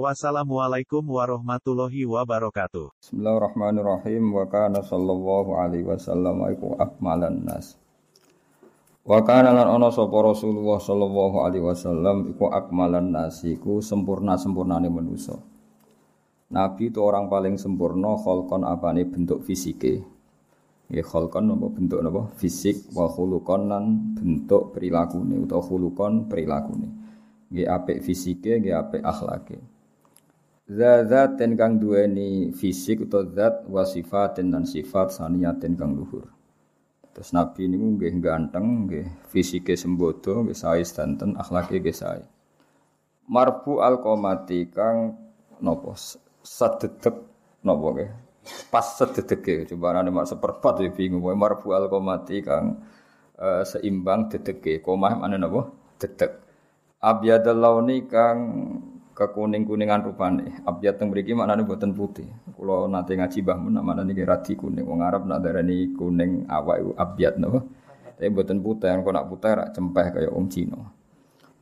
Wassalamualaikum warahmatullahi wabarakatuh. Bismillahirrahmanirrahim wa kana sallallahu alaihi wasallam iku akmalan nas. Wa kana lan ana sapa Rasulullah sallallahu alaihi wasallam iku akmalan nas iku sempurna-sempurnane manusa. Nabi itu orang paling sempurna kholkon apane bentuk fisike. Ya kholkon apa bentuk apa fisik wa khuluqan lan bentuk perilakune utawa khuluqan perilakune. Nggih apik fisike nggih apik akhlake. Zat ten kang duweni fisik atau zat wa sifatin dan sifat saniyatin kang luhur. Terus Nabi ini nggih ganteng, nggih fisike sembodo, nggih sae sedanten, akhlake nggih sae. Marbu al qomati kang napa sededek napa nggih. Pas sededeke coba ana mak seperempat ya bingung wae marbu al qomati kang uh, seimbang dedeke. Komah mana napa? Dedek. Abyadal launi kang kekuning-kuningan rupane. Abjad teng mriki maknane boten putih. Kula nate ngaji Mbah Mun maknane niki radi kuning. Wong Arab nak darani kuning awak iku abjad napa. Tapi boten putih, kok nak putih rak cempeh kaya wong Cina.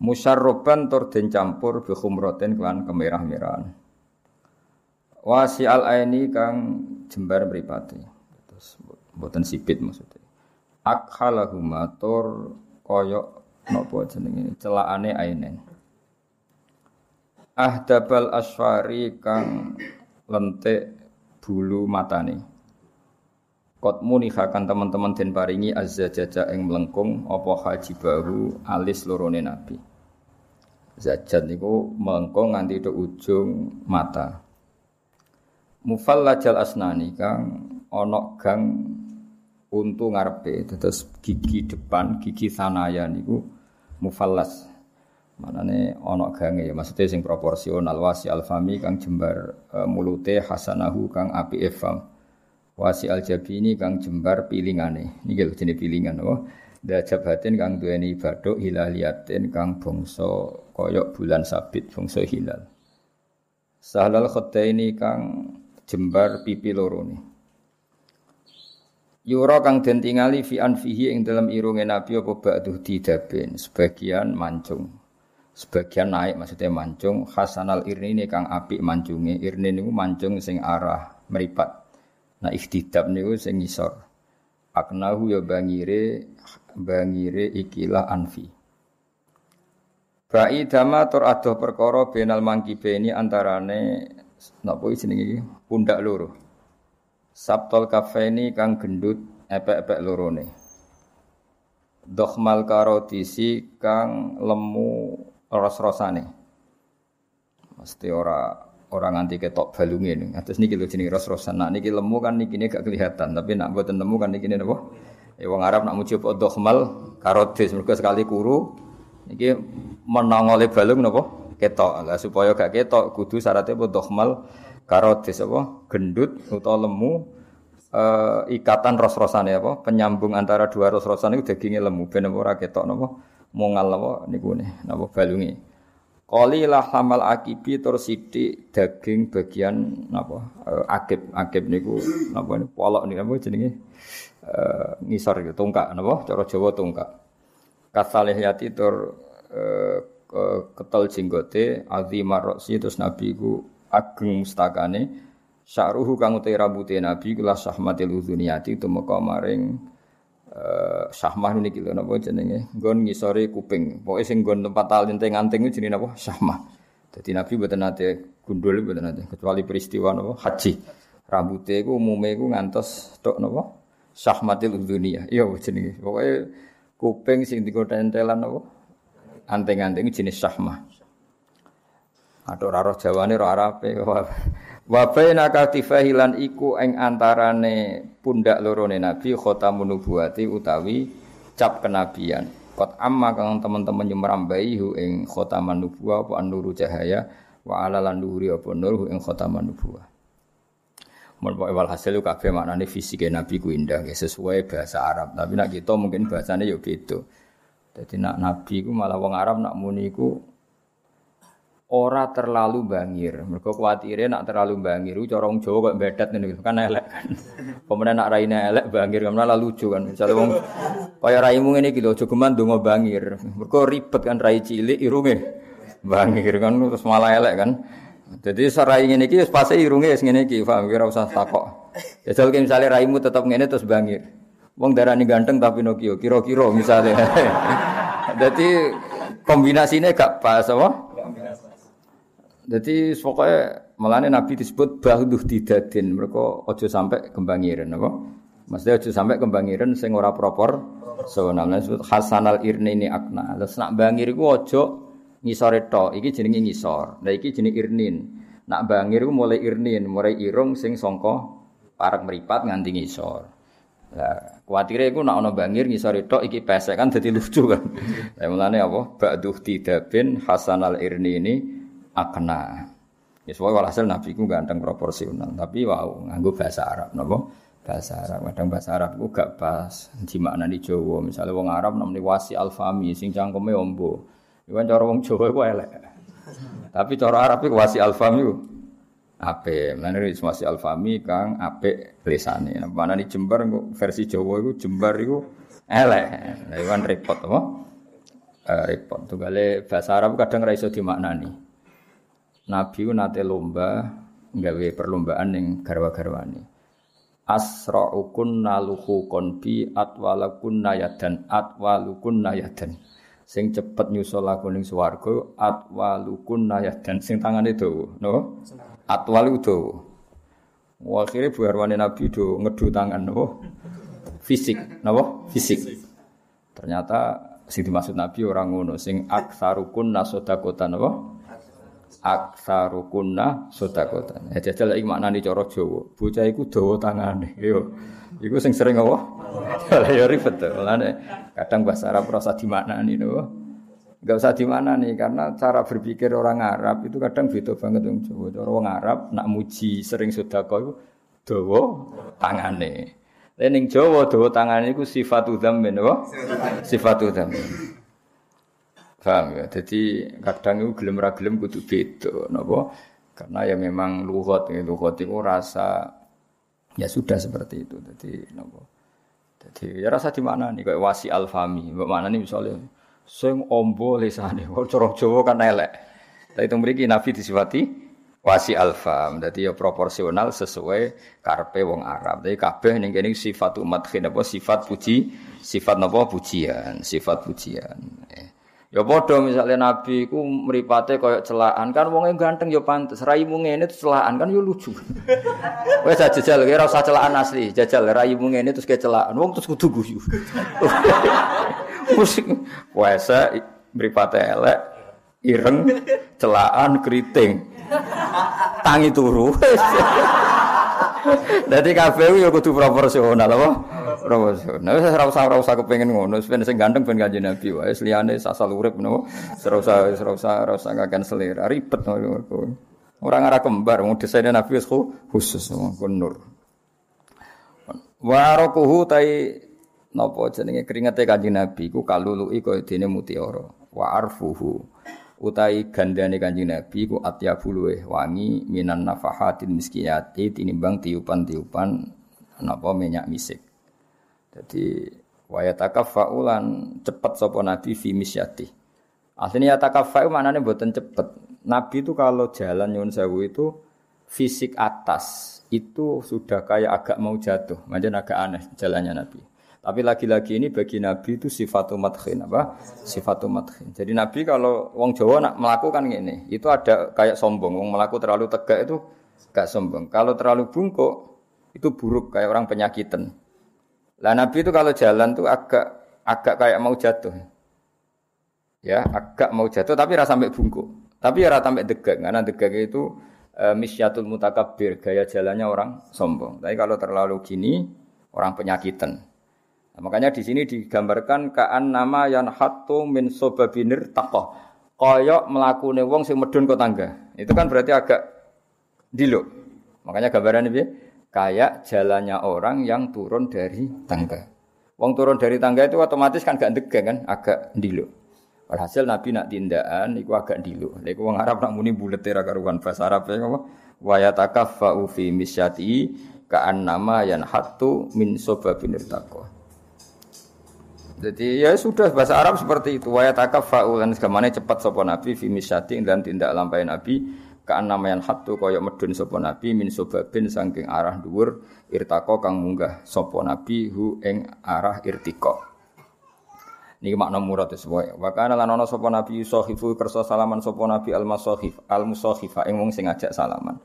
Musyarroban tur den campur bi khumratin kelan kemerah-merahan. Wasi al aini kang jembar mripate. Terus boten sipit maksudnya. Akhalahuma tur kaya napa jenenge celakane ainen ahdabal asfari kang lentik bulu matane Kot munihakan teman-teman den paringi azza jaja ing melengkung apa haji baru alis lorone nabi. Zajat niku melengkung nganti ke ujung mata. Mufallajal asnani kang ana gang untu ngarepe terus gigi depan gigi sanaya niku mufallas Manane ana gange ya maksudnya sing proporsional wasi alfami kang jembar e, mulute hasanahu kang api efam. Wasi aljabini kang jembar pilingane. Niki lho jenenge pilingan oh. Da jabatin kang duweni baduk hilaliatin kang bangsa koyok bulan sabit bangsa hilal. Sahlal khaddaini kang jembar pipi loro ni. Yura kang den fi anfihi ing dalam irunge Nabi apa ba'du didaben sebagian mancung sebagian naik maksudnya mancung. Hasanal irni ini kang api mancunge irni niku mancung sing arah meripat. Nah ikhtidab niku sing ngisor. Aknahu ya bangire bangire ikilah anfi. Ba'i dama tur adoh perkara benal mangkibe ini antarane napa jenenge iki? Pundak loro. Sabtol kafeni kang gendut epek-epek lorone. Dokhmal karotisi kang lemu ros-rosane. Mesti ora orang nganti ketok balunge ning. Atus niki lho jenenge ros-rosan. Nah niki lemu kan niki gak kelihatan, tapi nak mboten lemu kan niki napa? Ya wong Arab nak muji apa dokhmal karotis mergo sekali kuru niki menongole balung napa? Ketok. Lah supaya gak ketok kudu syaratnya apa dokhmal karotis apa? Gendut utawa lemu uh, ikatan ros-rosane apa? Penyambung antara dua ros-rosan itu dagingnya lemu ben ora ketok napa? Mongal apa niku ne napa balungi lah hamal akibi tur sithik daging bagian napa uh, akib akib niku napa niku polok niku apa jenenge? Uh, ngisor gitu tungkak napa cara Jawa tungkak. Kasalihiyati tur uh, ketel jenggote azimar roksi terus nabi ku ageng mustakane sya'ruhu kang utai rambute nabi kula sahmatil udhuniyati tumeka maring uh, syahmah niki lho napa jenenge? Nggon ngisore kuping. Pokoke sing nggon tempat nganting kuwi jenenge napa? Syahmah. Dadi nabi mboten nate gundul mboten nate kecuali peristiwa napa? Haji. Rambute iku umume iku ngantos tok napa? Syahmatil dunia iya jenenge? Pokoke kuping sing dikotentelan napa? Anting-anting jenis syahmah. Aduh raro jawane ro arape Wa baina katifahilan iku ing antarane pundak lorone Nabi khatamun nubuwati utawi cap kenabian. Kot amma kang teman-teman nyemrambai hu ing khataman nubuwah apa nuru cahaya wa ala lan nuri apa nur hu ing khataman nubuwah. Mun walhasil kabeh maknane fisike Nabi ku indah sesuai bahasa Arab. Tapi nak kita mungkin bahasanya ya beda. Jadi nak Nabi ku malah wong Arab nak muni ku ora terlalu bangir. Mergo kuwatire nak terlalu bangir cara wong Jawa kok bedat ngene kan elek kan. Pemenang nak raine elek bangir kan malah lucu kan. Misale wong kaya raimu ngene iki lho aja geman bangir. Mergo ribet kan rai cilik irunge bangir kan terus malah elek kan. Jadi serai ngene iki wis pase irunge wis ngene iki, paham usah takok. Ya jal misale raimu tetep ngene terus bangir. Wong darani ganteng tapi Nokia, kira-kira misalnya. Jadi kombinasinya gak pas apa? Jadi pokoknya melane Nabi disebut bahduh didadin. Mereka ojo sampai kembangiran apa? Maksudnya ojo sampai kembangiran sing ora propor. So namanya disebut hasanal irni ini akna. Terus nak bangir iku ojo ngisore tok iki jenenge ngisor lah iki jenenge irnin nak bangir ku mulai irnin mulai irung sing sangka parek meripat nganti ngisor lah kuwatire iku nak ana bangir ngisor iki pesek kan dadi lucu kan lah mulane apa ba'duh tidabin hasanal irni ini akna ya soalnya walhasil nabi ku ganteng proporsional tapi wow nganggo bahasa Arab napa bahasa Arab kadang bahasa Arab ku gak pas di makna di Jawa misalnya wong Arab namanya wasi alfami sing cangkeme ombo Iwan cara wong Jawa iku elek. Tapi cara Arab iku wasi alfam iku apik. Mulane wasi alfami kang apik tulisane. Nah, mana di Jember versi Jawa iku Jember iku elek. Lah iwan repot apa? Eh, repot. Tunggale bahasa Arab kadang ra iso dimaknani. Nabi ku nate lomba nggawe perlombaan ning garwa-garwane. Asra'ukun naluhu konbi atwalakun nayadan atwalukun nayadan sing cepet nyusul aku ning swarga atwalukun nayah dan sing tangane dawa no? Atwalu dawa. Akhire buarwane nabi do ngedu tangan no? Fisik napa? Fisik. Ternyata sing dimaksud nabi orang ngono sing aksarukun nasodakota napa aksarukunna sodakotan ya jajal iki maknane cara Jawa bocah iku dawa tangane yo iku sing sering apa ya ribet tuh. kadang bahasa Arab rasa di mana nih no. Gak usah di mana nih karena cara berpikir orang Arab itu kadang beda banget yang Jawa. Orang Arab nak muji sering sedekah itu dawa tangane. Ning Jawa dawa tangane iku sifat dzammin apa? Sifat dzammin. Paham ya? Jadi kadang itu gelem ra gelem kudu beda napa? Karena ya memang lugat, lugat itu rasa ya sudah seperti itu. Jadi napa? Jadi ya rasa di mana nih kayak wasi alfami, mana nih misalnya sing ombo lesane, cara Jawa kan elek. Tapi itu mriki Nabi disifati wasi alfam. Jadi ya proporsional sesuai karpe wong Arab. Jadi kabeh ning kene sifat umat apa sifat puji, sifat napa pujian, sifat pujian. Eh. Ya padha misalnya Nabi ku mripate kaya celaan kan wong ganteng ya pantes. Raimu ngene terus celaan kan ya lucu. Wes jajal kira usah celaan asli, jajal raimu ngene terus kayak celaan. Wong terus kudu guyu. Musik puasa mripate elek, ireng, celaan, keriting. Tangi turu. Dadi kabeh ya kudu proporsional apa? Proporsional. Wis ora usah ora usah kepengin ngono, ben sing ganteng ben kanjeng Nabi wae. Wis liyane asal urip napa. Ora usah ora usah ora usah ngaken selera. Ribet Orang arah kembar, mau desainnya Nabi khusus, nur. Warokuhu tai nopo jenenge keringete kanjeng Nabi ku kalului kaya dene mutiara. Wa arfuhu utai gandane kanjeng Nabi ku atyabu luweh wangi minan nafahatin miskiyati tinimbang tiupan-tiupan napa minyak misik. Jadi waya takafaulan cepet sapa nabi fi misyati. Aslinya takafau maknanya buatan cepet. Nabi itu kalau jalan nyun sewu itu fisik atas itu sudah kayak agak mau jatuh, macam agak aneh jalannya Nabi. Tapi lagi-lagi ini bagi Nabi itu sifat madkhin apa? Sifat madkhin. Jadi Nabi kalau wong Jawa nak melakukan ini, itu ada kayak sombong. Wong melaku terlalu tegak itu gak sombong. Kalau terlalu bungkuk itu buruk kayak orang penyakitan. Lah Nabi itu kalau jalan tuh agak agak kayak mau jatuh. Ya, agak mau jatuh tapi rasa sampai bungkuk. Tapi ya rasa sampai degak karena degak itu e, misyatul mutakabir, gaya jalannya orang sombong. Tapi kalau terlalu gini orang penyakitan. Nah, makanya di sini digambarkan kaan nama yang hatu min sobabinir takoh. Koyok melakukan wong sing medun kok tangga. Itu kan berarti agak diluk. Makanya gambaran ini kayak jalannya orang yang turun dari tangga. Wong turun dari tangga itu otomatis kan gak degeng kan, agak ndilo. Walhasil Nabi nak tindakan iku agak ndilo. Lha iku wong Arab nak muni bulet ra karuan bahasa Arab ya apa? Wa yatakaffa'u fi misyati ka'an nama yan hatu min sobabin irtaqwa. Jadi ya sudah bahasa Arab seperti itu. Wa yatakaffa'u lan segamane cepat sapa Nabi fi misyati dan tindak lampai Nabi kaan namayan hatu kaya medun sapa nabi min sobabin saking arah dhuwur irtako kang munggah sapa nabi hu ing arah irtiko Niki makna murad sesuai. Wa kana lan ana sapa nabi yusahifu kersa salaman sapa nabi al masahif al musahifa ing wong sing ngajak salaman.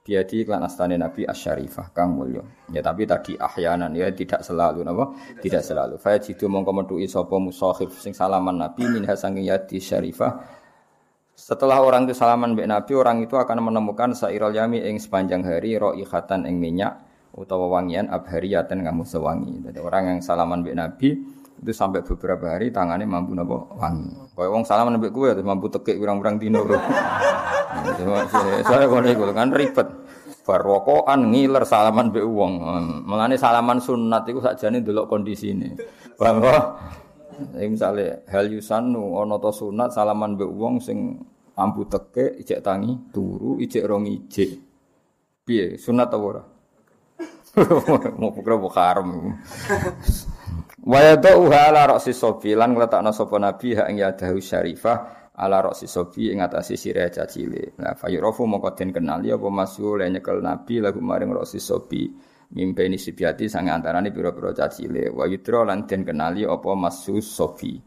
Biadi klan astane nabi asyarifah kang mulya. Ya tapi tadi ahyanan ya tidak selalu napa? Tidak selalu. Fa jitu mongko metuki sapa musahif sing salaman nabi minha saking yadi syarifah setelah orang itu salaman mbek Nabi, orang itu akan menemukan sairul yami ing sepanjang hari roihatan ing minyak utawa wangian abhariyatan kamu sewangi. Jadi orang yang salaman mbek Nabi itu sampai beberapa hari tangannya mampu nopo wangi. Kau wong salaman mbek terus mampu tekik kurang-kurang dino bro. Saya kono kan ribet. Barwokoan ngiler salaman mbek wong. Salaman sunat iku sakjane ndelok kondisine. Paham misalnya hal yusanu ono to sunat salaman be wong sing ambu teke ijek tangi turu ijek rong ijek. Piye sunat ta ora? Mau pukul mau haram Waya do uha ala roksi sobi lan ngletakno sapa nabi ha ing yadahu syarifah ala roksi sobi ing atase sirah cacile. Nah fayurofu mongko den kenali apa masyhur nyekel nabi lagu maring roksi sobi. Mimpeni sibiati sang antarane pira-pira cacile wa yudra lan den kenali apa masus sofi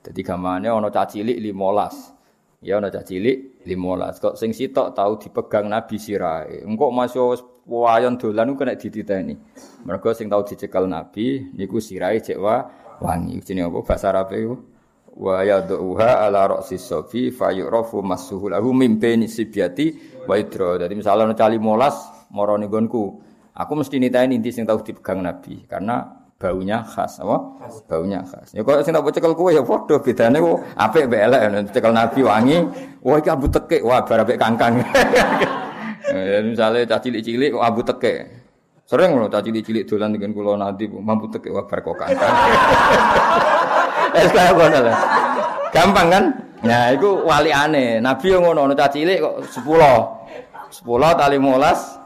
dadi gamane ana cacilik 15 ya ana cacilik 15 kok sing sitok tau dipegang nabi sirahe engko masuk wayon dolan ku kena dititeni. Mergo sing tau dicekel nabi niku sirahe cek wangi. Jenenge apa? Bahasa Arab iku? Wa yad'uha ala ra'si sofi fayurafu masuhu lahu mimpeni sibiati wa idra dadi misalnya ana cali 15 marane nggonku. Aku mesti nitain inti sing tahu dipegang Nabi. Karena baunya khas, apa? Baunya khas. Ya kok sing tak cekel kowe ya padha bedane kok apik mbek elek cekel Nabi wangi, wah iki abu tekek, wah bar apik kangkang. ya misale cah cilik-cilik kok abu tekek. Sering lho cah cilik-cilik dolan dengan kula nanti mampu tekek wah bar kok kangkang. Es kaya ngono lho. Gampang kan? Nah, iku wali aneh. Nabi yang ngono, cah cilik kok 10. 10 tali 15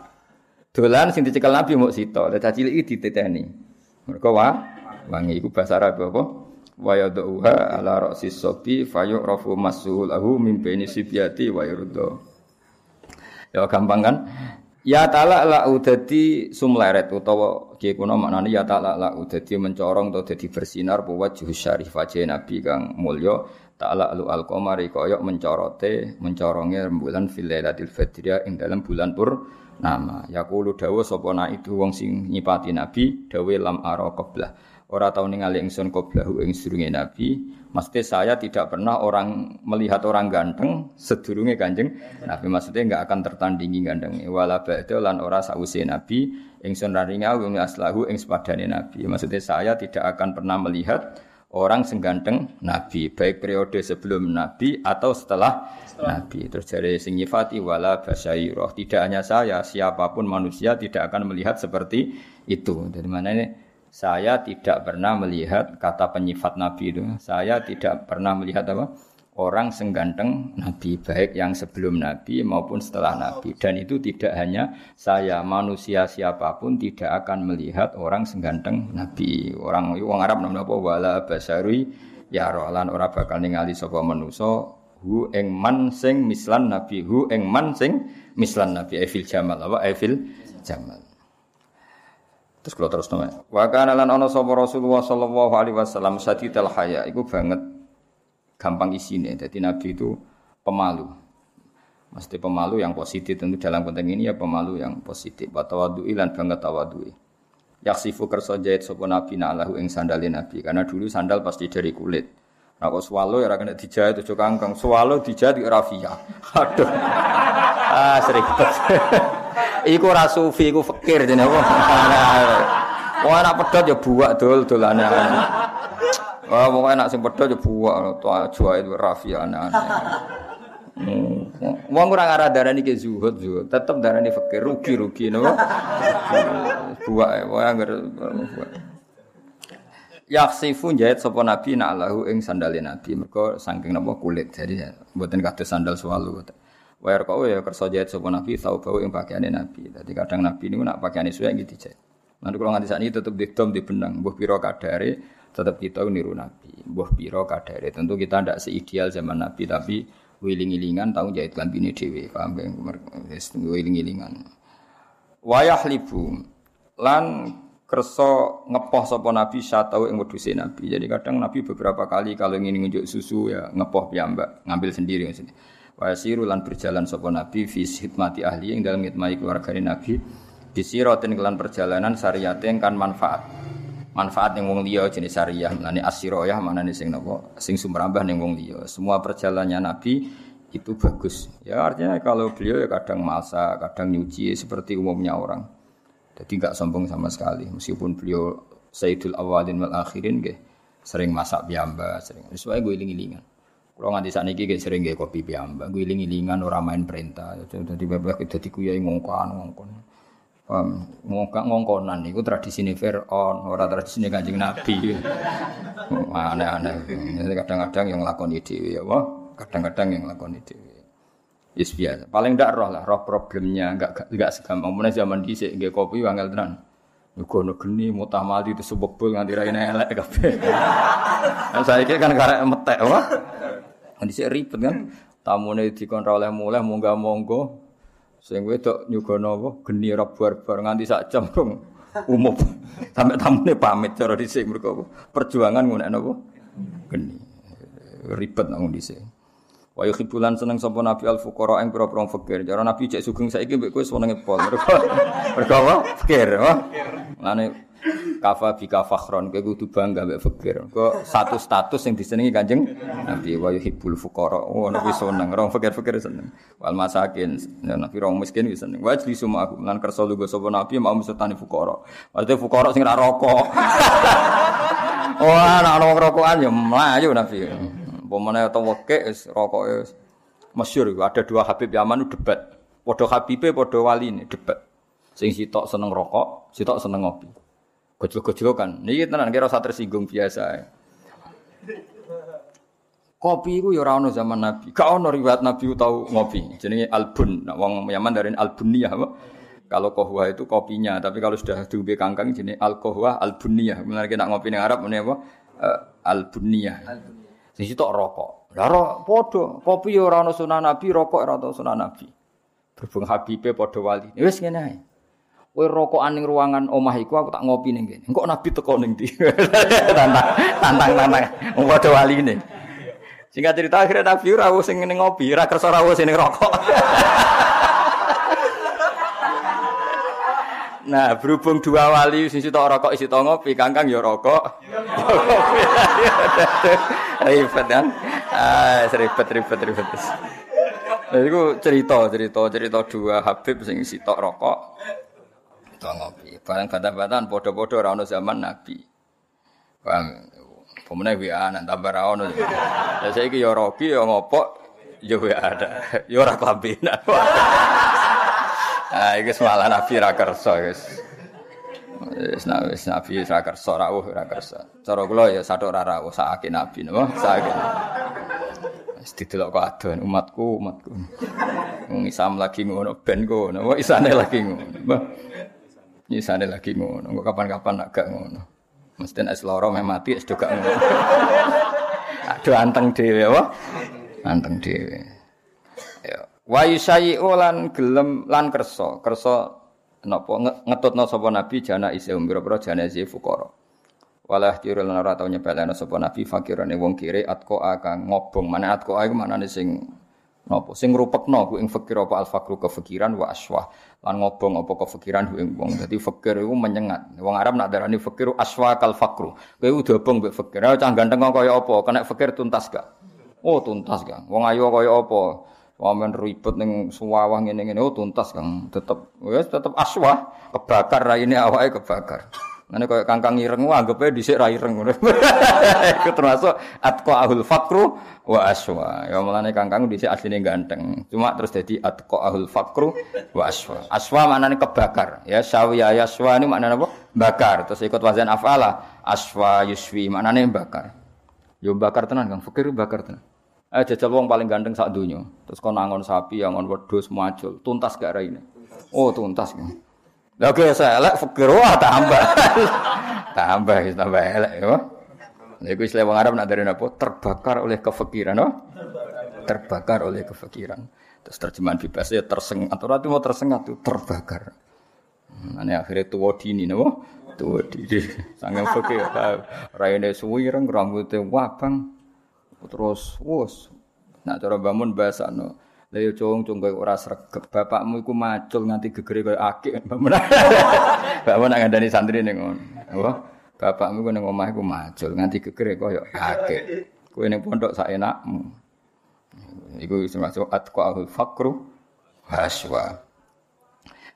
Dolan sing dicekel Nabi mau sito, lah cilik iki diteteni. Mergo wa wangi iku bahasa Arab apa? Wa yad'uha ala ra'si sobi fayu'rafu masuhul lahu min baini sibyati wa yurdo. Ya gampang kan? Ya talak la udadi sumleret utawa kiye kuno maknane ya talak la udadi mencorong atau dadi bersinar buat juhus syarif wajah Nabi kang mulya ta'ala lu al qamari mencorote mencoronge rembulan fil lailatul fadriyah ing dalam bulan pur nama. Yaqulu dawa sapa itu wong sing nyipati nabi dawe lam ara qablah. Ora tau ningali ingsun qablahu ing sedurunge nabi. Mesti saya tidak pernah orang melihat orang ganteng sedurunge kanjeng nabi. Maksudnya enggak akan tertandingi ganteng wala ba'da lan ora sause nabi. Ingsun raringa wong aslahu ing sepadane nabi. Maksudnya saya tidak akan pernah melihat orang sengganteng nabi. Baik periode sebelum nabi atau setelah, setelah. nabi. Terus dari sing wala tidak hanya saya siapa pun manusia tidak akan melihat seperti itu. Dari mana ini? Saya tidak pernah melihat kata penyifat nabi itu. Saya tidak pernah melihat apa orang sengganteng Nabi baik yang sebelum Nabi maupun setelah Nabi. Dan itu tidak hanya saya manusia siapa pun tidak akan melihat orang sengganteng Nabi. Orang wong Arab namanya apa? Wala basari ya rolan ora bakal ningali sapa manusa? Hu ing man sing mislan Nabi. Hu ing man sing mislan Nabi. Evil Jamal apa? Evil Jamal. Terus kalau terus nama. Wa kana lan sapa Rasulullah sallallahu alaihi wasallam sadidal haya. Iku banget gampang isine. Jadi Nabi itu pemalu. Mesti pemalu yang positif tentu dalam konteks ini ya pemalu yang positif. Wa tawaddu'i lan banget tawaddu'i. Yaksifu kersa jahit sapa Nabi na'lahu ing sandalin Nabi. Karena dulu sandal pasti dari kulit. Nah kok swalo ya kena dijahit ojo kangkang. Swalo dijahit rafia. Aduh. ah seribet. iku ora sufi iku fakir jenenge anak pedot ya buak dol dolane. Wah, pokoknya nak sing pedho yo buak to ajwa itu rafi aneh-aneh. Wong ora ngarah darani ke zuhud zuhud, tetep darani fakir rugi-rugi napa. Buak wae anggar Yaksifu jahit sapa nabi nak lahu ing sandale nabi mergo saking napa kulit. Jadi mboten kados sandal swalu. Wa kau ya kersa jahit sapa nabi tau bau ing pakaiane nabi. Dadi kadang nabi niku nak pakaiane suwe nggih dijahit. Nanti kalau nganti saat ini tetap didom di benang, buah piro kadare, tetap kita niru Nabi. Buah piro kadare, tentu kita tidak seideal zaman Nabi, tapi wiling-wilingan tahu jahit ini dewi, paham ya? Wiling-wilingan. Wayah libu, lan kerso ngepoh sopo Nabi tahu yang wedhuse Nabi. Jadi kadang Nabi beberapa kali kalau ingin ngunjuk susu ya ngepoh piyambak, ngambil sendiri maksudnya. Wayasiru lan berjalan sopo Nabi fi hikmati ahli yang dalam ngitmai keluarga Nabi Bisirotin kelan perjalanan syariatin kan manfaat. Manfaat yang wong liya jenis syariah. Mulane asiroyah mana nih sing nopo sing sumrambah ning wong liya. Semua perjalanannya Nabi itu bagus. Ya artinya kalau beliau ya kadang masa, kadang nyuci seperti umumnya orang. Jadi nggak sombong sama sekali. Meskipun beliau Sayyidul Awalin wal Akhirin gak sering masak biamba, sering. Sesuai gue iling-ilingan. Kalau nganti saat ini sering gak kopi biamba, gue iling-ilingan orang main perintah. Jadi bebek jadi kuyai ngongkon ngongkon. Um, ngongkak ngongkonan itu tradisi ini Fir'aun, tradisi ini kanjeng Nabi. Aneh-aneh. Kadang-kadang yang lakoni dewi ya, wah. Kadang-kadang yang lakoni dewi. Yes biasa. Paling ndak roh lah, roh problemnya enggak enggak segampang. Mana zaman dhisik nggih kopi wangel tenan. Yugo geni mutamadi itu sebebul nganti ra elek kabeh. Saya kan karek metek wah. Dhisik ribet kan. Tamune dikon oleh mulai munggah monggo Sing wedok nyugono apa geni ora barbar nganti sak jam dong umum. Sampai tamune pamit cara dhisik mergo perjuangan ngono apa? Geni. Ribet nang dhisik. Wa yuhibbulan seneng sapa nabi al fuqara ing pira-pira fakir. Cara nabi cek sugeng saiki mbek kowe senenge pol. Mergo mergo apa? Fakir? Lane kafa bika fakhron kowe kudu bangga mbek fakir. Kok satu status yang disenengi Kanjeng Nabi wa yuhibbul fuqara. Oh nabi seneng, orang fakir-fakir seneng. Wal masakin, ya, nabi orang miskin wis seneng. Wa jli suma aku lan kersa lugo sapa nabi mau mestani fuqara. Maksudnya fuqara sing ora rokok. Wah, ana wong rokokan ya mlayu nabi. Pemene atau wekek wis rokoke masyhur ada dua Habib Yaman debat. Padha Habibe wali ini debat. Sing sitok seneng rokok, sitok seneng ngopi. Gojlok-gojlokan. Niki tenan kira usah tersinggung biasa. Kopi itu ya ora zaman Nabi. Gak ono riwayat Nabi tahu ngopi. Jenenge albun. Nah, wong Yaman dari albuniyah apa? Kalau kohwa itu kopinya, tapi kalau sudah diubi kangkang jenis alkohwa albuniyah. Mulane nak ngopi ning Arab meneh apa? Uh, albuniyah. Sing sitok rokok. Lah ro padha, kopi ya ora ono Nabi, rokok ora ono sunah Nabi. Berhubung Habibe padha wali. Wis ngene ae. Kowe rokokan ning ruangan omah iku aku tak ngopi ning kene. Engko nabi teko ning ndi? tantang tantang tantang wong padha waline. Singkat cerita akhirnya nabi ora sing ning ngopi, ora kersa ora sing ning rokok. Nah, berhubung dua wali sing sitok rokok isi to ngopi, kangkang ya rokok. ribet kan? Ah, ribet ribet ribet. Nah, itu cerita, cerita, cerita dua Habib sing sitok rokok, to ngopi. Barang bantah-bantahan padha-padha ora ono zaman Nabi. Paham? Pemene WA nang tambah ra ono. Ya saiki ya roki ya ngopok ya ada. Ya ora klambi. Ah iki Nabi ra kersa wis. Wis wis Nabi ra kersa rawuh ra kersa. Cara kula ya sathuk ra rawuh sakake Nabi napa? Sakake. Wis didelok kok umatku umatku. Wong Islam lagi ngono ben ngono. Isane lagi ngono. Nyisane lagi ngono, kok kapan-kapan agak ngono. Mesti nek loro meh mati wis gak ngono. Aduh anteng dhewe apa? Anteng dhewe. Ya. Wa yusayi lan gelem lan kersa. Kersa napa ngetutno sapa nabi jana isi umbira-pira jana isi fuqara. Walah lan ora tau nyepelene sapa nabi fakirane wong kire atko akang ngobong. Mana atko iku manane sing napa sing ngrupekno ku ing fakir apa al fakru kefikiran wa aswah lan ngobong apa kefikiran ku ing wong. Dadi fakir iku menyengat. Wong Arab nak darani fakir aswa kal fakru. Kowe udah obong mbek fakir. Ah cah ganteng kaya apa? Kena fakir tuntas gak? Oh tuntas gak wong ayu kaya apa? Wamen ribet ning suwawah ngene-ngene. Oh tuntas Kang. Tetep wis tetep aswa kebakar raine awake kebakar Nanti kayak kangkang ireng, wah anggapnya dhisik ra ireng. Iku termasuk ahul fakru wa aswa. Ya mulane kangkang dhisik asline ganteng. Cuma terus jadi ahul fakru wa aswa. Aswa maknane kebakar. Ya sawiya yaswa ini maknane apa? Bakar. Terus ikut wazan afala. Aswa yuswi maknane bakar. Yo bakar tenan Kang. Fakir bakar tenan. Eh jajal wong paling ganteng sak donya. Terus kon angon sapi, angon wedhus, macul, tuntas gak raine. Oh, tuntas. Kan. Lah kok elek fakir wah tambah. tambah tambah elek ya. Lha iku istilah wong Arab nak dari apa? Terbakar oleh kefikiran, no? Terbakar oleh kefikiran. Terus terjemahan bebasnya tersengat. Atau mau tersengat tuh terbakar. Ini akhirnya tua dini, no? Tua dini. Sangat fakir. Raine suwireng, rambutnya wabang. Terus, wos. Nak cara bangun bahasa, no? Lah yo cung cung kowe ora sregep. Bapakmu iku macul nganti gegere koyo akik. Bapakmu nak ngandani santri ning ngono. Apa? Bapakmu ku ning omah iku macul nganti gegere koyo akik. Kowe ning pondok sak enakmu. Iku termasuk atqaul fakru haswa.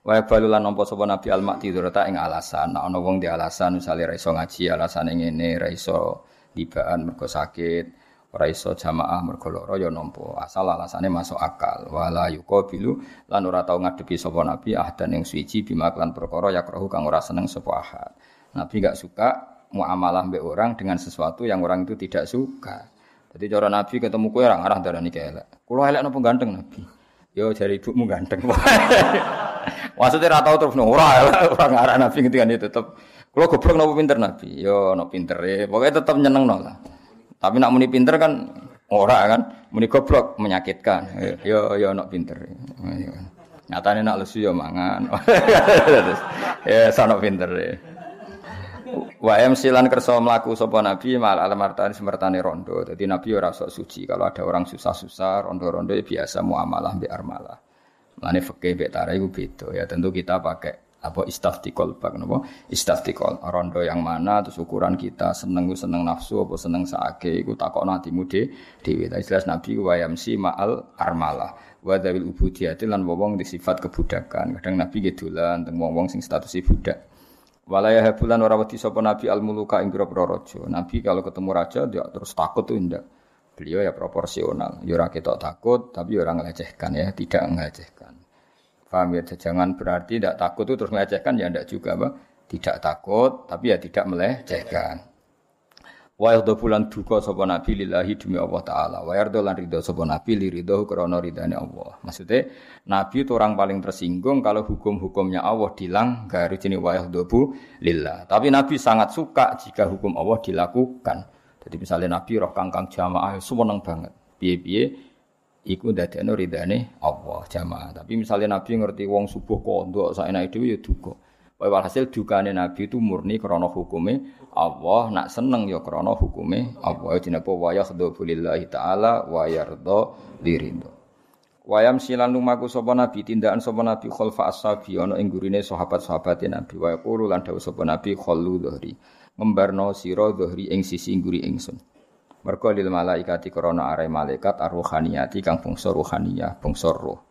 Wa balulan nampa sapa Nabi al-Maktidur ta ing alasan. Nek ana wong di alasan misale ra iso ngaji alasane ngene, ra iso dibaan mergo sakit, ora iso jamaah mergo lara ya nampa asal alasane masuk akal. Wala yuqabilu lan ora tau ngadepi sapa nabi ahdan yang suci bima lan perkara yakrahu kang ora seneng sapa ahad. Nabi gak suka muamalah mbek orang dengan sesuatu yang orang itu tidak suka. Jadi cara nabi ketemu kowe orang arah darani kelek kula elek napa ganteng nabi? Yo jari ibumu ganteng. Maksudnya ra tau terus ora ora ngarah nabi itu tetep. Kula goblok napa pinter nabi? Yo no pinter e pokoknya tetep nyeneng no lah tapi nak muni pinter kan ora kan, muni goblok menyakitkan. Yo yo nak pinter. Nyatane nak lesu yo mangan. ya sono pinter. Wa em silan kersa mlaku sapa nabi mal alamartani semertane rondo. Dadi nabi ora sok suci. Kalau ada orang susah-susah rondo-rondo ya biasa muamalah bi armalah. Lane fikih mbek tara iku beda ya. Tentu kita pakai apa istaftikol bak napa istaftikol rondo yang mana terus ukuran kita seneng seneng nafsu apa seneng saake iku takokno atimu de dhewe ta jelas nabi wa yamsi ma'al armalah wa dawil ubudiyati lan wong di sifat kebudakan. Kadang nabi gedolan teng wong-wong sing status budak. Walaya habulan ora wedi sapa nabi al muluka ing raja. Nabi kalau ketemu raja dia terus takut tuh ndak. Beliau ya proporsional. Ya ora ketok takut tapi ya ora ngelecehkan ya tidak ngelecehkan Paham ya? Jangan berarti tidak takut itu terus melecehkan ya tidak juga, Pak. Tidak takut, tapi ya tidak melecehkan. Wa yardo bulan duka sapa nabi lillahi demi Allah taala. Wa yardo lan ridho sapa nabi li ridho krana ridane Allah. Maksudnya nabi itu orang paling tersinggung kalau hukum-hukumnya Allah dilanggar jenis wa yardo bu lillah. Tapi nabi sangat suka jika hukum Allah dilakukan. Jadi misalnya nabi roh kangkang jamaah seneng banget. Piye-piye iku ndadekno ridane Allah jamaah. Tapi misalnya Nabi ngerti wong subuh kondok saenake dhewe ya duka. Wae hasil dukane Nabi itu murni krana hukume Allah, nak seneng ya krana hukume Allah. Dinapa wa yakhdhu lillahi taala wa yarda liridho. Wayam silan lumaku sapa nabi tindakan sapa nabi khalfa ashabi ana ing gurine sahabat-sahabate nabi wa yaqulu lan dawuh sapa nabi khallu dhahri ngembarno sira dhahri ing sisi ngguri ingsun Mergo lil malaikati krana are malaikat arruhaniyati kang bangsa ruhaniyah, bangsa roh.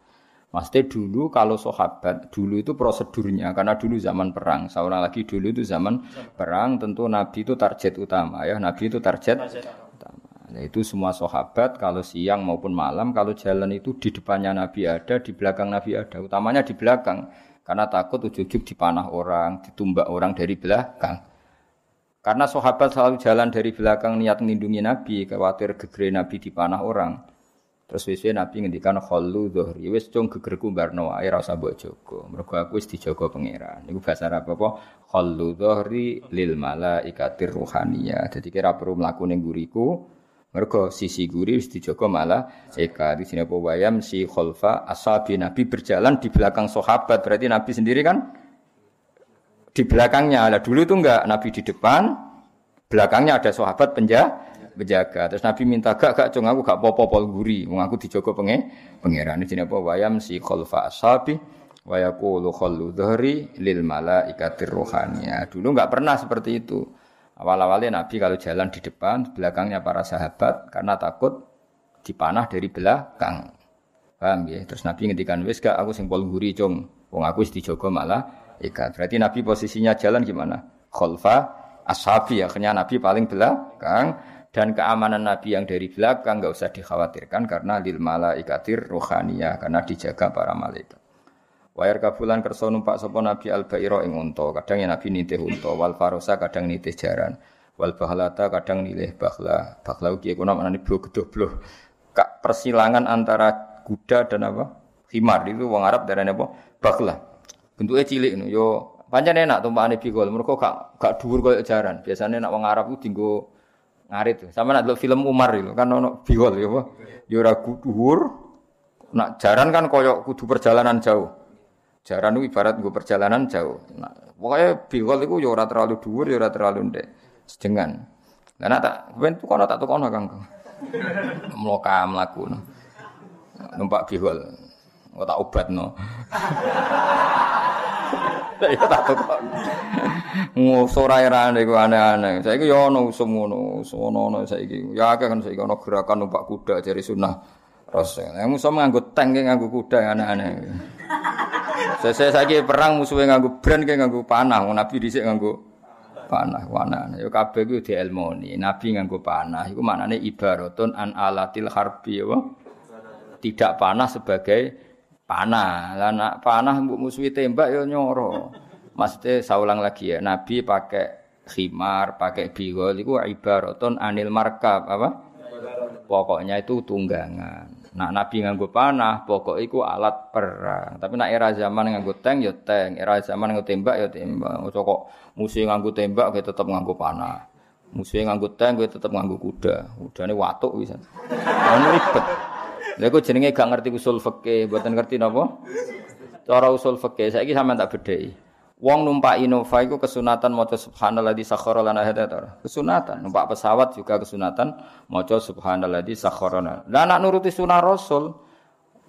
Maksudnya dulu kalau sahabat dulu itu prosedurnya karena dulu zaman perang. Seorang lagi dulu itu zaman perang tentu Nabi itu target utama ya. Nabi itu target utama. Nah, itu semua sahabat kalau siang maupun malam kalau jalan itu di depannya Nabi ada, di belakang Nabi ada. Utamanya di belakang karena takut ujug-ujug dipanah orang, ditumbak orang dari belakang. Karena sahabat selalu jalan dari belakang niat melindungi Nabi, khawatir gegere Nabi dipanah orang. Terus wis Nabi ngendikan khallu dhuhri, wis cung gegerku barno wae ora usah mbok jaga. Mergo aku wis dijaga pangeran. Niku bahasa Arab apa? Khallu dhuhri lil malaikatir ruhaniyah. Jadi kira perlu mlaku ning guriku, mergo sisi guri wis dijaga malah eka di sini apa wayam si khalfa ashabi Nabi berjalan di belakang sahabat. Berarti Nabi sendiri kan di belakangnya. Lah dulu itu enggak Nabi di depan, belakangnya ada sahabat penjaga. penjaga. Terus Nabi minta gak gak cung aku gak popo pol guri, wong aku dijogo penge pangeran. Ini apa wayam si khalfa ashabi wa yaqulu khallu dhahri lil malaikatir rohania. Dulu enggak pernah seperti itu. Awal-awalnya Nabi kalau jalan di depan, belakangnya para sahabat karena takut dipanah dari belakang. Paham ya? Terus Nabi ngendikan wis gak aku sing pol guri cung. Wong aku wis dijogo malah ikat. Berarti Nabi posisinya jalan gimana? khalfa ashabi akhirnya Nabi paling belakang dan keamanan Nabi yang dari belakang nggak usah dikhawatirkan karena lil malaikatir rohania karena dijaga para malaikat. Wayar kabulan kerso numpak sapa Nabi al bairo ing unta, kadang ya Nabi nitih unta, wal farosa kadang nitih jaran, wal bahlata kadang nilih. Bahla ugi kuna maknane blo gedoh blo. Kak persilangan antara kuda dan apa? Himar itu wong Arab darane apa? Bahla. Bentuknya cilik no. yo pancen enak tumpakane bigol, mergo gak gak dhuwur koyo jaran. Biasanya nak wong Arab ku dinggo ngarit. Sama nak film Umar itu kan ono bigol ya apa? Yo ora dhuwur. Nak jaran kan koyo kudu perjalanan jauh. Jaran itu ibarat gue perjalanan jauh. Nah, pokoknya bigol itu ya ora terlalu dhuwur, ya ora terlalu ndek. Sedengan. Lah nak tak ben tukono tak tukono Kang. Mloka mlaku. Numpak bigol. Kok tak obatno. Ya tak tukon. Ngusora era niku aneh-aneh. Saiki ya ono usum ngono, ono saiki. Ya kan saiki ono gerakan numpak kuda dari sunah Rasul. Yang musuh nganggo tank nganggo kuda aneh-aneh. Saya saiki perang musuhe nganggo brand kayak nganggo panah, Nabi dhisik nganggo panah. Wana ya kabeh kuwi dielmoni. Nabi nganggo panah iku maknane ibaratun an alatil harbi ya. Tidak panah sebagai panah. Lah nak panah mbok musuhi tembak ya nyoro. Maksudnya saya ulang lagi ya, Nabi pakai khimar, pakai bigol itu ibaratun anil markab apa? Pokoknya itu tunggangan. Nak Nabi nganggo panah, pokok iku alat perang. Tapi nak era zaman nganggo tank ya tank, era zaman nganggo tembak ya tembak. Ojo kok musuh nganggo tembak kowe tetep nganggo panah. Musuh nganggo tank kowe tetep nganggo kuda. Kudane watuk bisa. Ono ribet. Lha kok jenenge gak ngerti usul fikih, mboten ngerti napa? Cara usul fikih saiki sampean tak bedheki. Wong numpak Innova itu kesunatan maca subhanalladzi sakhkhara lana hadza Kesunatan. Numpak pesawat juga kesunatan maca subhanalladzi sakhkhara lana. Lah nak nuruti sunah Rasul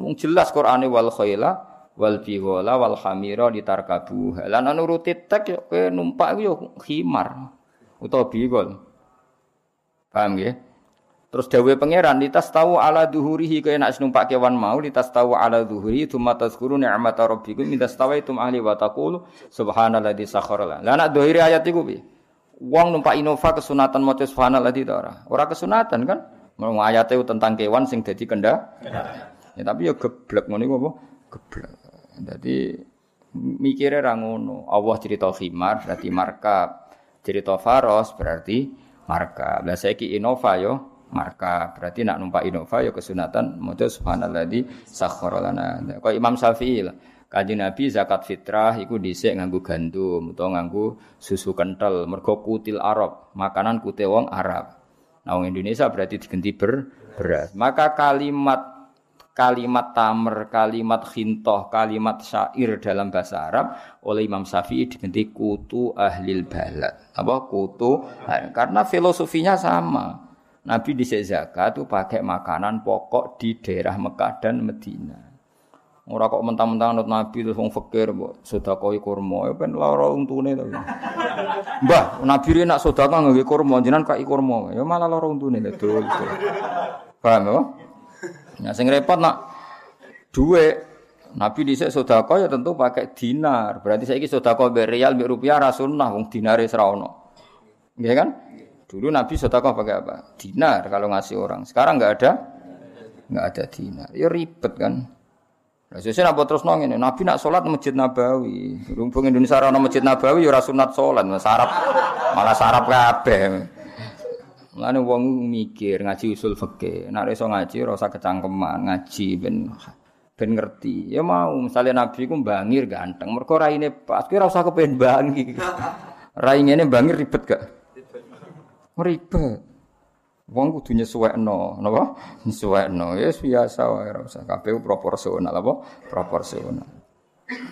wong jelas Qur'ane wal khaila wal bighala wal hamira ditarkabu. Lah nak nuruti tek yo numpak yo khimar utawa bigol. Paham nggih? Terus dawe pangeran litas tahu ala duhurihi kaya nak numpak kewan mau litas tahu ala duhuri tsumma tazkuru ni'mata rabbikum min tastawaitum ahli wa taqulu subhanalladzi sakhkhara Lah nak dohiri ayat iku piye? Wong numpak Innova kesunatan maca subhanalladzi ta ora? Ora kesunatan kan? Mau ayate tentang kewan sing dadi kenda. Ya tapi ya geblek ngono iku apa? Geblek. Dadi mikire ra. Allah cerita khimar berarti markab. Cerita faros berarti markab. Lah saiki Innova yo marka berarti nak numpak Innova ya kesunatan maca subhanalladzi sakhkhara lana kok Imam Syafi'i lah Kanjeng Nabi zakat fitrah iku dhisik nganggo gandum utawa nganggo susu kental mergo kutil Arab makanan kute wong Arab nah wong Indonesia berarti diganti ber beras maka kalimat kalimat tamer, kalimat khintoh, kalimat syair dalam bahasa Arab oleh Imam Syafi'i diganti kutu ahlil balad. Apa kutu? Karena filosofinya sama. Nabi di zakat itu pakai makanan pokok di daerah Mekah dan Medina. Ora kok mentang-mentang nut Nabi terus wong fakir mbok sedekah kurma ya ben lara untune to. Mbah, Nabi ri nak sedekah nganggo kurma jenengan kai kurma ya malah lara untune dul. Paham ya? Nah sing repot nak duwe Nabi dhisik sedekah ya tentu pakai dinar. Berarti saiki sedekah mbek rial mbek rupiah ra sunnah wong dinare ora ono. Nggih kan? Dulu Nabi sedekah pakai apa? Dinar kalau ngasih orang. Sekarang nggak ada, nggak ada dinar. Ya ribet kan. Nah, saya nak terus nong ini. Nabi nak sholat masjid Nabawi. Rumpung Indonesia orang masjid Nabawi ya sunat sholat, sarap malah sarap kabeh. Mulane wong mikir ngaji usul fikih. Nek iso ngaji ora usah kecangkeman, ngaji ben ben ngerti. Ya mau misalnya Nabi ku bangir ganteng, mergo raine pas kuwi ora usah kepen bangi. Rai ngene bangir ribet gak? Ribet. Wong kudu nyesuwekno, napa? Nyesuwekno. Ya biasa wae ora usah kabeh proporsional apa? Proporsional.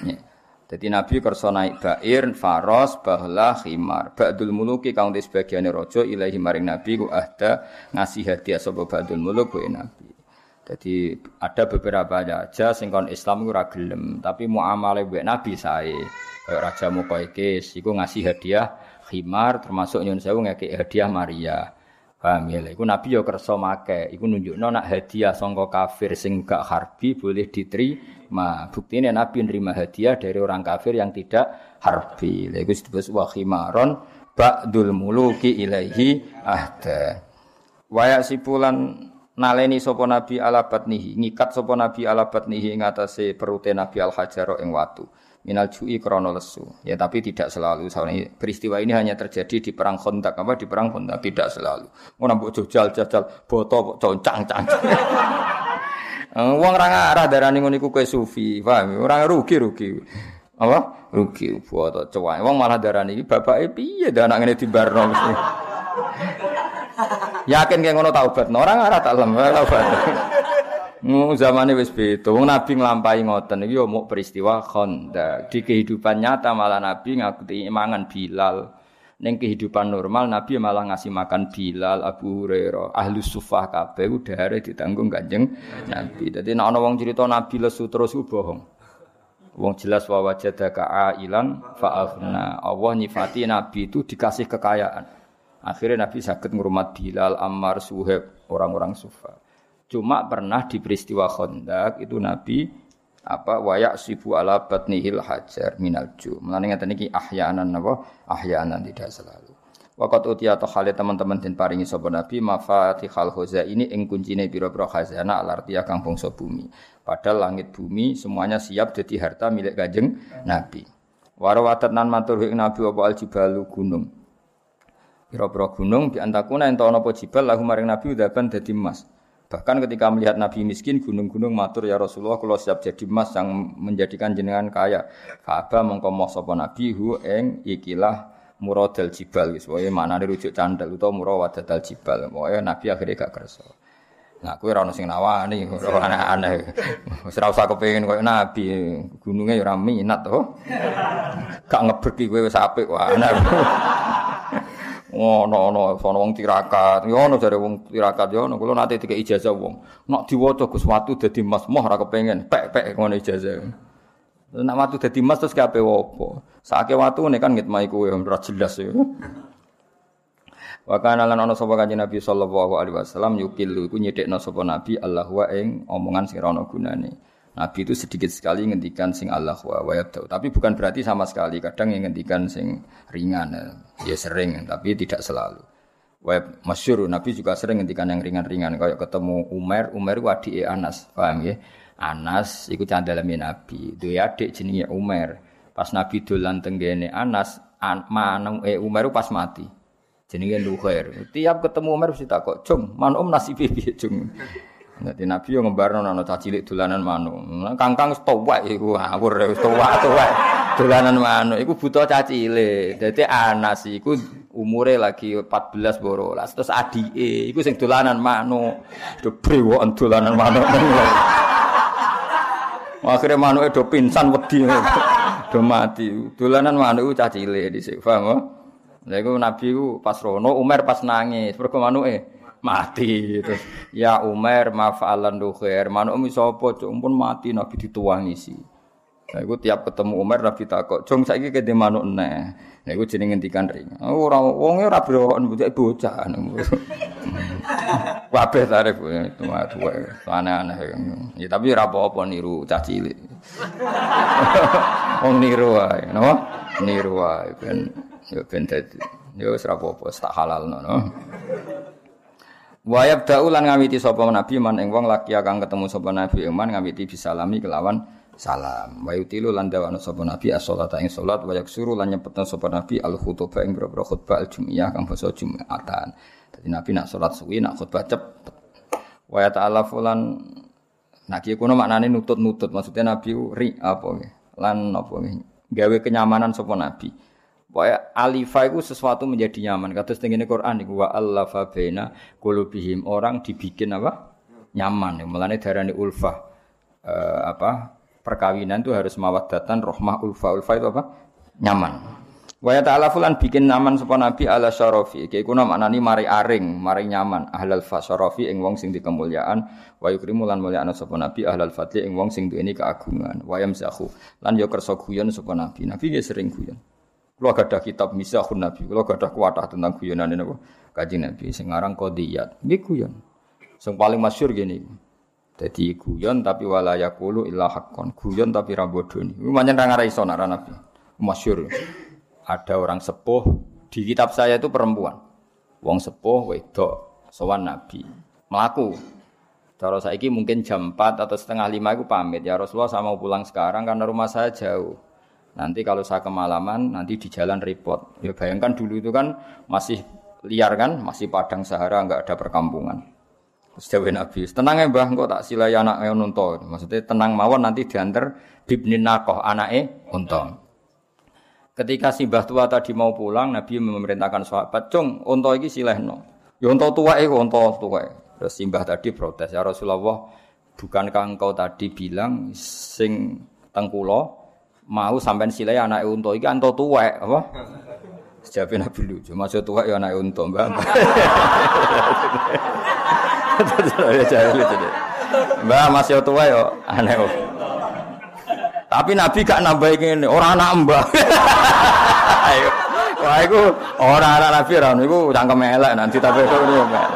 Ya. Jadi Nabi kersa naik bair, faros, bahlah, khimar. Ba'dul muluki kang di sebagiane raja ilahi maring Nabi ku ahda ngasih hadiah sapa ba'dul muluk ku Nabi. Jadi ada beberapa aja sing kon Islam ora gelem, tapi muamalah mbek Nabi sae. Kayak Raja Muqaikis iku ngasih hadiah khimar termasuk nyun sewu ngekek hadiah Maria. Paham ya? Iku Nabi ya kersa make. Iku nunjukno nak hadiah sangka kafir sing gak harbi boleh diterima. Buktine Nabi nerima hadiah dari orang kafir yang tidak harbi. Lha iku disebut wa khimaron ba'dul muluki ilaihi ahda. Waya sipulan naleni sapa Nabi ala batnihi, ngikat sapa Nabi ala batnihi ing atase Nabi al hajaro ing watu minal ju'i krono lesu. Ya tapi tidak selalu. Soalnya peristiwa ini hanya terjadi di perang Khandaq apa di perang Khandaq tidak selalu. Mau nambah jajal jajal boto concang cang. Eh, wong ora ngarah darani ngono iku sufi, paham? Ora rugi rugi. Apa? Rugi boto cewek. Wong malah darani iki bapake piye dah anak ngene dibarno. Yakin kayak ngono taubat. Orang arah tak lem taubat. Mu zamane wis beda. Wong Nabi nglampahi ngoten iki yo peristiwa Khandaq. Di kehidupan nyata malah Nabi ngakuti mangan Bilal. Ning kehidupan normal Nabi malah ngasih makan Bilal, Abu Hurairah, ahli sufah kabeh udare ditanggung Kanjeng Nabi. Dadi nek ana wong cerita Nabi lesu terus ku bohong. Wong jelas wa wajadaka ailan fa aghna. Allah nyifati Nabi itu dikasih kekayaan. Akhirnya Nabi sakit ngurmat Bilal, Ammar, Suhaib, orang-orang sufah. Cuma pernah di peristiwa Khandaq itu Nabi apa wayak sibu ala batnihil hajar minal ju. Mulane iki ahyaanan napa? Ahyaanan tidak selalu. Waqat utia atau kali teman-teman den paringi sapa Nabi mafatihal khoza ini ing kuncine pira-pira khazana alartia kang bangsa bumi. Padahal langit bumi semuanya siap jadi harta milik Kanjeng Nabi. Warawatat nan matur Nabi apa aljibalu gunung. Pira-pira gunung bi antakuna ento ana apa jibal lahu maring Nabi udaban dadi emas. Bahkan ketika melihat Nabi miskin, gunung-gunung matur ya Rasulullah kalau siap jadi emas yang menjadikan jenengan kaya. Fa'aba mongko moh sapa Nabi hu ing ikilah muradal jibal wae maknane rujuk candal utawa murawadal jibal. Wae Nabi akhirnya gak kersa. Nah, kowe ora ono sing nawani, ora aneh-aneh. Wis ora usah kepengin Nabi, gununge ya ora minat to. Gak ngeberki kowe wis apik wae. Ngono ono ana wong tirakat. Yo ono jare wong tirakat. Yo ono kula nate dikek ijazah wong. Nek diwaca Gus watu dadi mas moh ora kepengin. Pek-pek ngono ijazah. Nek watu dadi mas terus kabeh opo sake watu ne kan ngitmai kowe ora jelas yo Wa kana lan ana sapa kanjeng Nabi sallallahu alaihi wasallam yukilu iku nyedekno sapa Nabi Allah wa ing omongan sing ora gunane Nabi itu sedikit sekali ngendikan sing Allah wa wa Tapi bukan berarti sama sekali. Kadang yang ngendikan sing ringan. Ya sering, tapi tidak selalu. Wa masyur, Nabi juga sering ngendikan yang ringan-ringan. Kayak ketemu Umar, Umar itu adik Anas. Paham ya? Anas itu candalami Nabi. Dia adik jenenge Umar. Pas Nabi dolan tenggene Anas, an, manung eh Umar pas mati. Jenenge Luhair. Tiap ketemu Umar mesti takut, "Cung, man om nasibe piye, Cung?" Dadi Nabi yo ngembarno ana cah cilik dolanan manuk. Kangkang wis tuwek iku ngawur wis tuwek-tuwek. Dolanan manuk iku buta cah cilik. Dadi Anas iku umure lagi 14 borolas. Terus adike iku sing dolanan manuk. Do brewoken dolanan manuk. Akhirnya manuk do pingsan wedi. Do mati. Dolanan manuk cah cilik dhisik, paham? Lha iku Nabi ku pas rono Umar pas nangis, mergo manuke mati terus ya Umar mafa'alan khair manuk mi sapa cuk pun mati nabi dituwangi sih Nah, iku tiap ketemu Umar Nabi takok, "Jong saiki kene manuk neh." Nah, iku jenenge ngendikan ring. Oh, ora wonge ora browoken bocah bocah. Kabeh tarif itu mah tuwe. Aneh-aneh. Ya tapi ora apa-apa niru cah cilik. Wong niru wae, napa? Niru wae ben ya ben dadi. Ya wis ora apa-apa, tak halal no. Wayab daulan ngawiti sapa nabi man ing wong laki akan ketemu sapa nabi iman ngawiti bisalami kelawan salam. Wa yutilu lan dawana sapa nabi as-sholata ing salat wa yaksuru lan nyepetna sapa nabi al-khutbah ing boro khutbah al-jum'iyah kang basa Jumatan. Dadi nabi nak salat suwi nak khutbah cepet. Wa ya ta'ala fulan nak ki kuno maknane nutut-nutut maksudnya nabi ri apa lan apa gawe kenyamanan sapa nabi. Pokoknya alifa itu sesuatu menjadi nyaman. Kata setengah Quran itu wa allafa baina qulubihim orang dibikin apa? nyaman. Mulane darani ulfah uh, apa? perkawinan itu harus mawaddatan rohmah ulfa. Ulfa itu apa? nyaman. Wa ta'ala fulan bikin nyaman sapa nabi ala syarafi. Iki kuna maknani mari aring, mari nyaman. Ahlal fa syarafi ing wong sing dikemuliaan, wa yukrimu lan mulyakna sapa nabi ahlal fadli ing wong sing duweni keagungan. Wa yamzahu lan yo kersa guyon sapa nabi. Nabi ya sering guyon. Kulo gadah kitab Misahun Nabi, kulo gadah kuatah tentang guyonan ini? Kaji Nabi sing aran Qadiyat. Nggih guyon. Sing paling masyhur gini. Jadi guyon tapi wala yaqulu illa haqqon. Guyon tapi ra bodho. Iku pancen ra nak Nabi. Masyhur. Ada orang sepuh di kitab saya itu perempuan. Wong sepuh wedok sowan Nabi. Melaku. Cara saiki mungkin jam 4 atau setengah 5 itu pamit. Ya Rasulullah saya mau pulang sekarang karena rumah saya jauh. Nanti kalau saya kemalaman, nanti di jalan repot. Ya bayangkan dulu itu kan masih liar kan, masih padang sahara, nggak ada perkampungan. Terus Nabi, tenang ya mbah, kok tak silai anak yang unta. Maksudnya tenang mawon nanti diantar bibni nakoh anake unta. Ketika si mbah tua tadi mau pulang, Nabi memerintahkan sahabat, cung, unta iki silehno. Ya unta tua itu unta tua. Terus si mbah tadi protes, ya Rasulullah, bukankah engkau tadi bilang sing tengkulo mau sampean silai anak unta iki anto tuwek apa? Sejapin Nabi lucu, maksud tuwek ya anak unta, Mbak. Mbak masih tua ya aneh. Tapi Nabi gak nambah ini orang anak mbak. Wah, itu orang anak Nabi orang itu cangkem elek nanti tapi itu elek.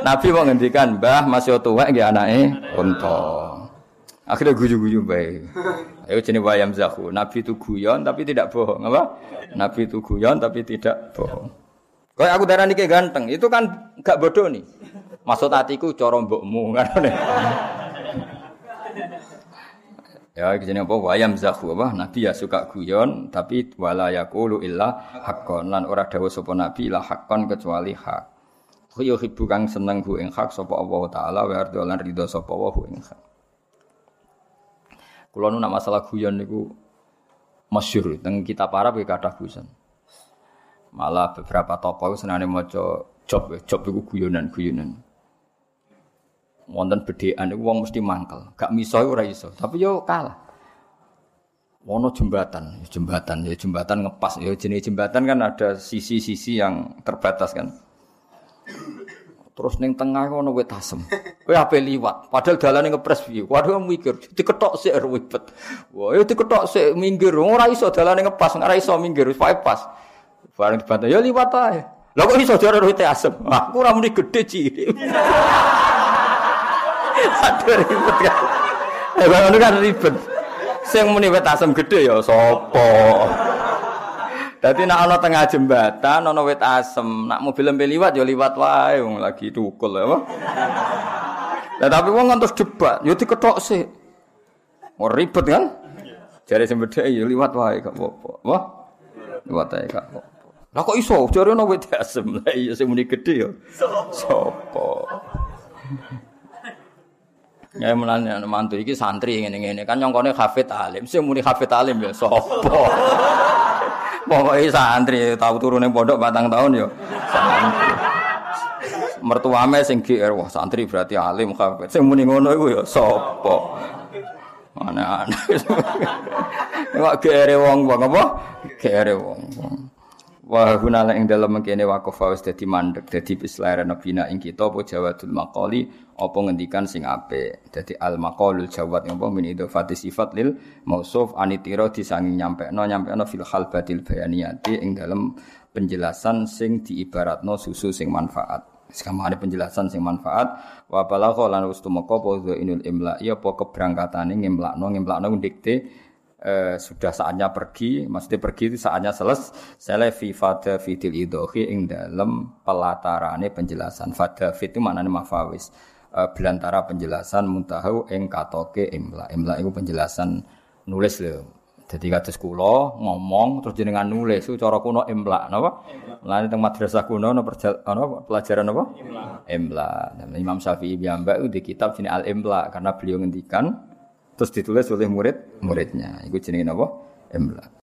Nabi mau ngendikan, Mbah masih tua gak anaknya unta. Akhirnya guyu-guyu baik. Ayo jenis wayam zahu. Nabi itu guyon tapi tidak bohong. Apa? Nabi itu guyon tapi tidak bohong. Kayak aku darah kayak ganteng, itu kan gak bodoh nih. Maksud hatiku coro mbokmu kan. ya jenis apa wayam zahu apa nabi ya suka guyon tapi wala yaqulu illa haqqan lan ora dawuh sapa nabi la haqqan kecuali hak. Yo hibu kang seneng hu ing hak sapa Allah taala wa ardo lan ridho sapa wa hu ing hak. Kulo nu nak masalah guyon niku masyhur teng kita para ya kathah guyon. Malah beberapa tokoh senane maca job, job iku guyonan-guyonan. Wonten bedekan niku wong mesti mangkel, gak miso ora iso, tapi yo kalah. Wono jembatan, jembatan ya jembatan ngepas ya jenis jembatan kan ada sisi-sisi yang terbatas kan. Terus ning tengah ono wit asem. Kowe ape liwat, padahal dalane ngepres piye? Waduh mikir, diketok sik ribet. Wah, ya diketok sik minggir. Ora iso dalane ngepas, ora iso minggir, wis pas. Bareng dibantah, ya liwat ae. Lah kok iso jare wit asem? Aku ora muni gedhe cilik. Aduh ribet kan. Eh, kan ribet. Sing muni wit asem gedhe ya sapa? Dadi nak ana tengah jembatan ana wit asem, nak mobil lempe liwat ya liwat wae wong lagi tukul ya. Lah tapi wong ngantos debat, ya diketok sih. Mau ribet kan? Jare sing bedhe ya liwat wae gak apa-apa. Wah. Liwat ae gak apa-apa. Lah kok iso jare ana wit asem. Lah iya sing muni gedhe ya. Sopo? Ya mulane mantu iki santri ngene-ngene kan nyongkone hafid alim. Sing muni hafid alim ya sapa? Pokoknya santri tahu turun yang pondok batang tahun yo. Santri. Mertuame sing GR wah santri berarti alim kabeh. Sing muni ngono iku ya sapa? Aneh-aneh. Nek GR wong wong apa? GR wong. Wa hunala ing dalem mengkene waqafa wis dadi mandek dadi bislare nabina ing kita apa jawadul maqali apa ngendikan sing apik? Dadi al maqalul jawad apa min idhofati sifat lil mausuf anitira disanging nyampekno nyampekno fil batil bayaniyati ing dalem penjelasan sing diibaratno susu sing manfaat. Sekarang ada penjelasan sing manfaat wa balagha lan wis tumeka apa inul imla iya apa keberangkatane ngemlakno ngemlakno dikte eh, sudah saatnya pergi, maksudnya pergi itu saatnya selesai. fi fada fitil idohi ing dalam pelatarane penjelasan. Fada fit itu maknanya mafawis. Eh, belantara penjelasan muntahu ing katoke imla. Imla itu penjelasan nulis lho. Jadi kados kula ngomong terus jenengan nulis itu cara kuno imla napa? Mulane teng madrasah kuno ana pelajaran napa? Imla. Imla. Imam Syafi'i piyambak di kitab sini Al Imla karena beliau ngendikan terus ditulis oleh murid muridnya. Itu jenenge napa? Imla.